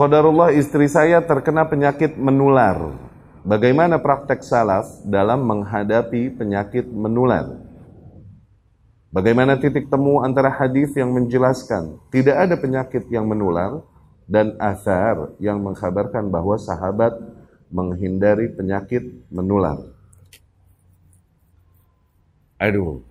Qadarullah istri saya terkena penyakit menular. Bagaimana praktek salaf dalam menghadapi penyakit menular? Bagaimana titik temu antara hadis yang menjelaskan tidak ada penyakit yang menular dan asar yang mengkhabarkan bahwa sahabat menghindari penyakit menular? Aduh.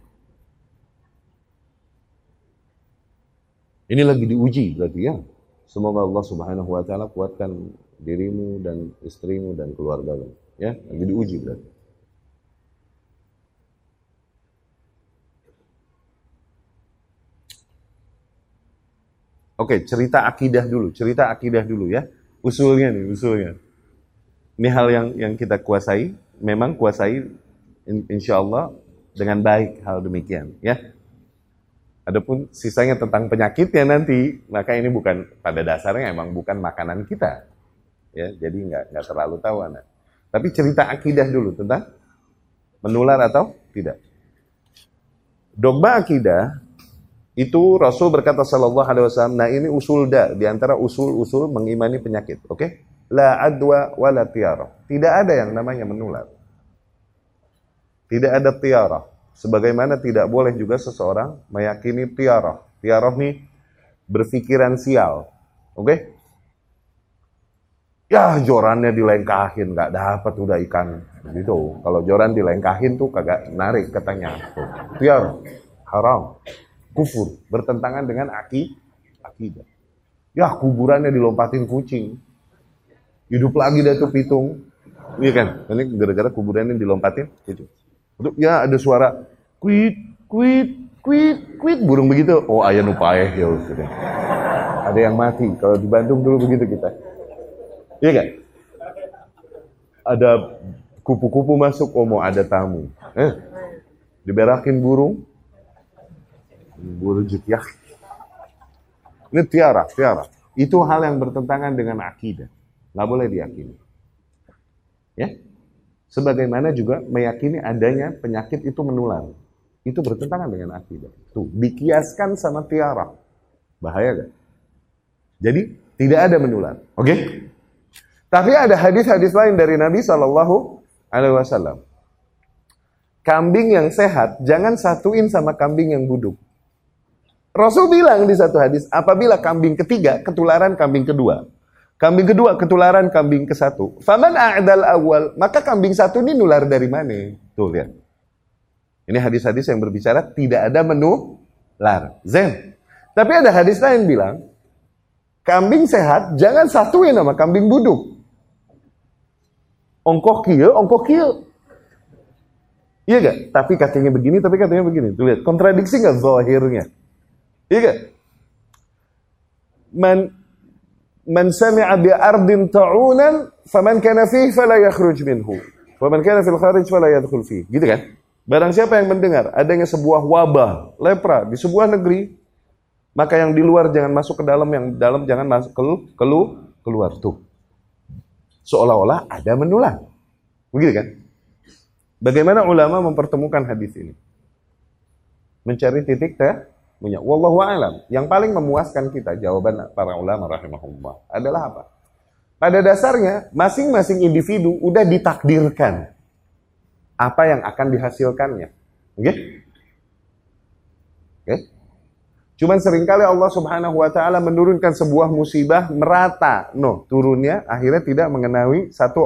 Ini lagi diuji berarti ya. Semoga Allah Subhanahu wa taala kuatkan dirimu dan istrimu dan keluargamu. Ya, lagi diuji berarti. Oke, cerita akidah dulu, cerita akidah dulu ya. Usulnya nih, usulnya. Ini hal yang yang kita kuasai, memang kuasai insya Allah dengan baik hal demikian ya. Adapun sisanya tentang penyakitnya nanti, maka ini bukan pada dasarnya emang bukan makanan kita. Ya, jadi nggak nggak terlalu tahu anak. Tapi cerita akidah dulu tentang menular atau tidak. Dogma akidah itu Rasul berkata sallallahu alaihi wasallam, nah ini usul da di antara usul-usul mengimani penyakit, oke? Okay? La adwa wala tiara. Tidak ada yang namanya menular. Tidak ada tiara. Sebagaimana tidak boleh juga seseorang meyakini tiarah. Tiarah ini berpikiran sial. Oke? Okay? Ya jorannya dilengkahin, nggak dapat udah ikan. Gitu. Kalau joran dilengkahin tuh kagak narik katanya. Tiarah. Haram. Kufur. Bertentangan dengan aki, akidah. Ya kuburannya dilompatin kucing. Hidup lagi dah tuh pitung. Iya kan? Ini gara-gara kuburannya dilompatin kucing. Ya ada suara kuit, kuit, kuit, kuit, burung begitu. Oh ayah nupaeh ya sudah. Ada yang mati. Kalau di Bandung dulu begitu kita. Iya kan? Ada kupu-kupu masuk, oh mau ada tamu. Eh, diberakin burung. Burung jutiak. Ini tiara, tiara. Itu hal yang bertentangan dengan akidah. Nggak boleh diyakini. Ya, Sebagaimana juga meyakini adanya penyakit itu menular. Itu bertentangan dengan akidah. Tuh, dikiaskan sama tiara. Bahaya gak? Jadi, tidak ada menular. Oke? Okay? Tapi ada hadis-hadis lain dari Nabi Shallallahu Alaihi Wasallam. Kambing yang sehat jangan satuin sama kambing yang buduk. Rasul bilang di satu hadis, apabila kambing ketiga ketularan kambing kedua, Kambing kedua ketularan kambing ke satu. Faman a'dal awal. Maka kambing satu ini nular dari mana? Tuh lihat. Ini hadis-hadis yang berbicara tidak ada menu lar. Zen. Tapi ada hadis lain bilang, kambing sehat jangan satuin sama kambing buduk. Ongkoh kia, ongkoh kia. Iya gak? Tapi katanya begini, tapi katanya begini. Tuh lihat, kontradiksi gak zahirnya? Iya gak? Man, man sami'a bi ardin ta'unan faman kana fihi fala yakhruj minhu. Faman kana fil kharij fala yadkhul gitu kan? Barang siapa yang mendengar adanya sebuah wabah lepra di sebuah negeri maka yang di luar jangan masuk ke dalam yang dalam jangan masuk ke kelu, keluar. Tuh. Seolah-olah ada menular. Begitu kan? Bagaimana ulama mempertemukan hadis ini? Mencari titik teh punya. Wallahu alam. Yang paling memuaskan kita jawaban para ulama rahimahullah adalah apa? Pada dasarnya masing-masing individu udah ditakdirkan apa yang akan dihasilkannya. Oke? Okay? Oke? Okay? Cuman sering kali Allah Subhanahu wa taala menurunkan sebuah musibah merata. No, turunnya akhirnya tidak mengenai satu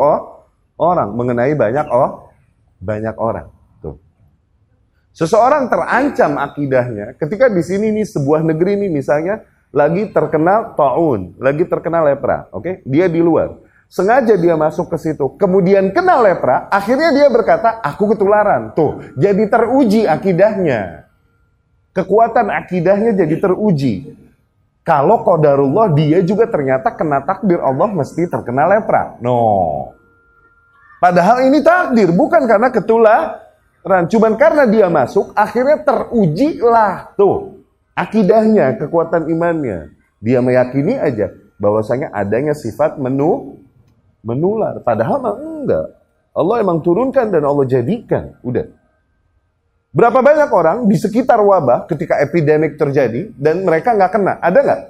orang, mengenai banyak oh, banyak orang. Seseorang terancam akidahnya ketika di sini nih sebuah negeri nih misalnya lagi terkenal taun, lagi terkena lepra, oke? Okay? Dia di luar. Sengaja dia masuk ke situ, kemudian kena lepra, akhirnya dia berkata, "Aku ketularan." Tuh, jadi teruji akidahnya. Kekuatan akidahnya jadi teruji. Kalau kodarullah dia juga ternyata kena takdir Allah mesti terkena lepra. No. Padahal ini takdir, bukan karena ketulah Ran, cuman karena dia masuk, akhirnya teruji lah tuh akidahnya, kekuatan imannya. Dia meyakini aja bahwasanya adanya sifat menu menular. Padahal mah enggak. Allah emang turunkan dan Allah jadikan. Udah. Berapa banyak orang di sekitar wabah ketika epidemik terjadi dan mereka nggak kena? Ada nggak?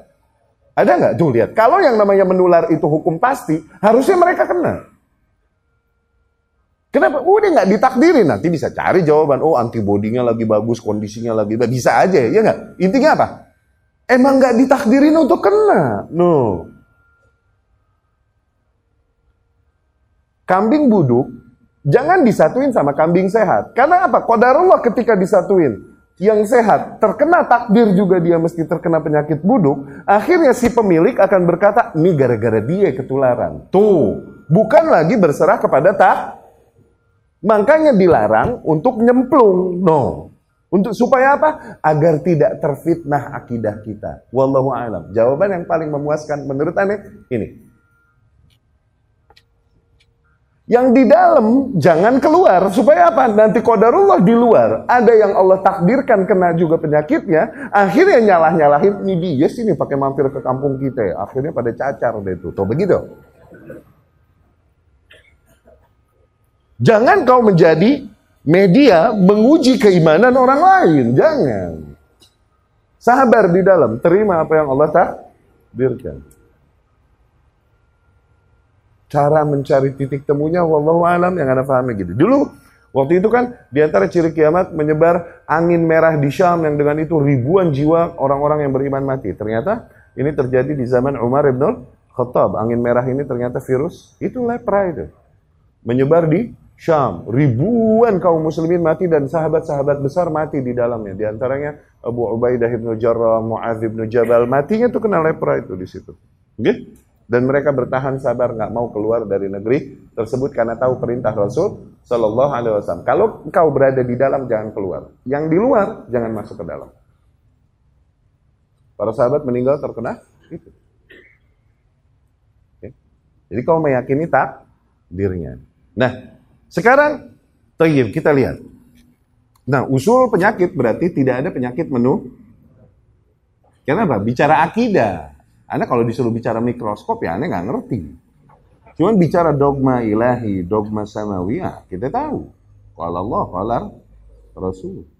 Ada nggak? Tuh lihat, kalau yang namanya menular itu hukum pasti, harusnya mereka kena. Kenapa? Udah nggak ditakdirin, nanti bisa cari jawaban. Oh antibodinya lagi bagus, kondisinya lagi bagus. Bisa aja ya nggak? Intinya apa? Emang nggak ditakdirin untuk kena. No. Kambing buduk, jangan disatuin sama kambing sehat. Karena apa? Kodarullah ketika disatuin yang sehat terkena takdir juga dia mesti terkena penyakit buduk, akhirnya si pemilik akan berkata, ini gara-gara dia ketularan. Tuh, bukan lagi berserah kepada tak. Makanya dilarang untuk nyemplung. No. Untuk supaya apa? Agar tidak terfitnah akidah kita. Wallahu a'lam. Jawaban yang paling memuaskan menurut aneh ini. Yang di dalam jangan keluar supaya apa? Nanti kodarullah di luar. Ada yang Allah takdirkan kena juga penyakitnya, akhirnya nyalah-nyalahin ini dia sini pakai mampir ke kampung kita ya. Akhirnya pada cacar deh itu. Tuh begitu. Jangan kau menjadi media menguji keimanan orang lain, jangan. Sabar di dalam, terima apa yang Allah takdirkan cara mencari titik temunya wallahu alam yang anda pahami gitu. Dulu waktu itu kan di antara ciri kiamat menyebar angin merah di Syam yang dengan itu ribuan jiwa orang-orang yang beriman mati. Ternyata ini terjadi di zaman Umar ibn Khattab. Angin merah ini ternyata virus itu lepra itu. Menyebar di Syam. Ribuan kaum muslimin mati dan sahabat-sahabat besar mati di dalamnya. Di antaranya Abu Ubaidah ibn Jarrah, Mu'adz ibn Jabal. Matinya tuh kena lepra itu di situ. Okay? dan mereka bertahan sabar nggak mau keluar dari negeri tersebut karena tahu perintah Rasul Shallallahu Alaihi Wasallam. Kalau engkau berada di dalam jangan keluar, yang di luar jangan masuk ke dalam. Para sahabat meninggal terkena itu. Oke. Jadi kau meyakini tak dirinya. Nah, sekarang Tayyib, kita lihat. Nah, usul penyakit berarti tidak ada penyakit menu. Kenapa? Bicara akidah. Anda kalau disuruh bicara mikroskop ya Anda nggak ngerti. Cuman bicara dogma ilahi, dogma samawi, ya kita tahu. Kalau Allah, kalau Rasul.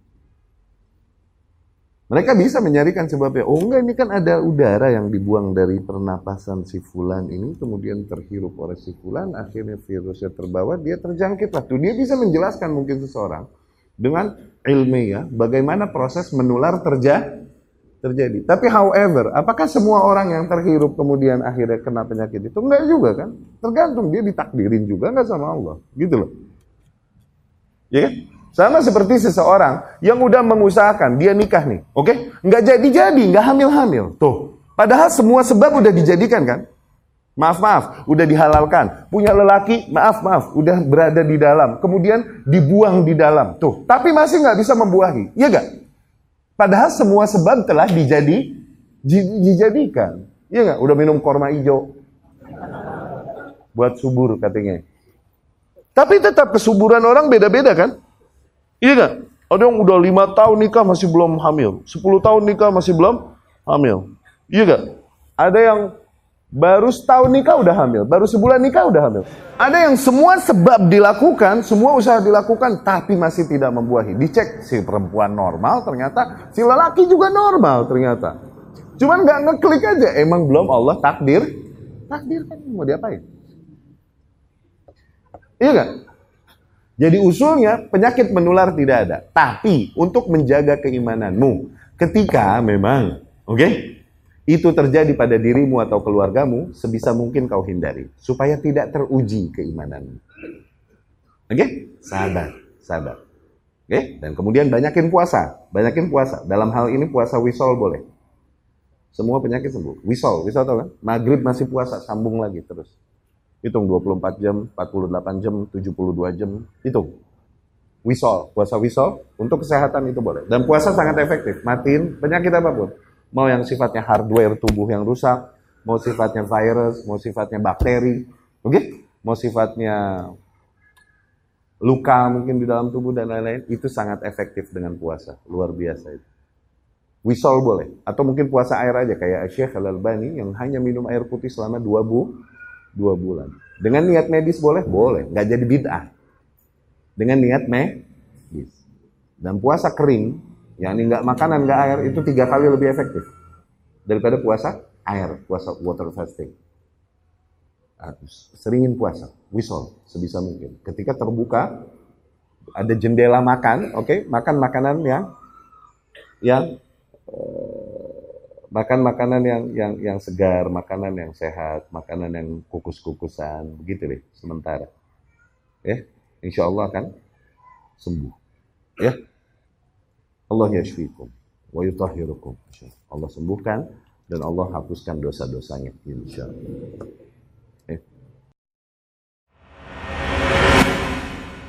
Mereka bisa menyarikan sebabnya. Oh enggak, ini kan ada udara yang dibuang dari pernapasan si fulan ini, kemudian terhirup oleh si fulan, akhirnya virusnya terbawa, dia terjangkit lah. Tuh, dia bisa menjelaskan mungkin seseorang dengan ilmiah bagaimana proses menular terjadi terjadi. Tapi however, apakah semua orang yang terhirup kemudian akhirnya kena penyakit itu? Enggak juga kan? Tergantung dia ditakdirin juga enggak sama Allah. Gitu loh. Ya kan? Sama seperti seseorang yang udah mengusahakan, dia nikah nih, oke? Okay? Nggak jadi-jadi, nggak hamil-hamil. Tuh, padahal semua sebab udah dijadikan kan? Maaf, maaf, udah dihalalkan. Punya lelaki, maaf, maaf, udah berada di dalam. Kemudian dibuang di dalam. Tuh, tapi masih nggak bisa membuahi. Iya gak? Padahal semua sebab telah dijadi dijadikan. Iya nggak? Udah minum korma hijau. Buat subur katanya. Tapi tetap kesuburan orang beda-beda kan? Iya nggak? Ada yang udah lima tahun nikah masih belum hamil. Sepuluh tahun nikah masih belum hamil. Iya nggak? Ada yang Baru setahun nikah udah hamil, baru sebulan nikah udah hamil. Ada yang semua sebab dilakukan, semua usaha dilakukan, tapi masih tidak membuahi. Dicek si perempuan normal, ternyata si lelaki juga normal ternyata. Cuman nggak ngeklik aja, emang belum Allah takdir. Takdir kan mau diapain? Iya kan? Jadi usulnya penyakit menular tidak ada. Tapi untuk menjaga keimananmu, ketika memang, oke, okay, itu terjadi pada dirimu atau keluargamu, sebisa mungkin kau hindari. Supaya tidak teruji keimananmu. Oke? Okay? Sabar, sabar. Oke? Okay? Dan kemudian banyakin puasa. Banyakin puasa. Dalam hal ini puasa wisol boleh. Semua penyakit sembuh. Wisol, wisol tau kan? Maghrib masih puasa, sambung lagi terus. Hitung 24 jam, 48 jam, 72 jam. Hitung. Wisol, puasa wisol. Untuk kesehatan itu boleh. Dan puasa sangat efektif. Matiin penyakit apa pun mau yang sifatnya hardware tubuh yang rusak, mau sifatnya virus, mau sifatnya bakteri, oke? Okay? Mau sifatnya luka mungkin di dalam tubuh dan lain-lain, itu sangat efektif dengan puasa, luar biasa itu. Wisol boleh, atau mungkin puasa air aja kayak Syekh Al-Albani yang hanya minum air putih selama dua, bu, dua bulan. Dengan niat medis boleh? Boleh, nggak jadi bid'ah. Dengan niat medis. Dan puasa kering, yang ini nggak makanan, nggak air, itu tiga kali lebih efektif daripada puasa air, puasa water fasting. Seringin puasa, wisol sebisa mungkin. Ketika terbuka, ada jendela makan, oke, okay? makan makanan yang yang uh, makan makanan yang yang yang segar, makanan yang sehat, makanan yang kukus-kukusan, begitu deh sementara. Ya, insya Allah akan sembuh. Ya, Allah yashfikum wa yutahhirukum. Allah sembuhkan dan Allah hapuskan dosa-dosanya insya Allah.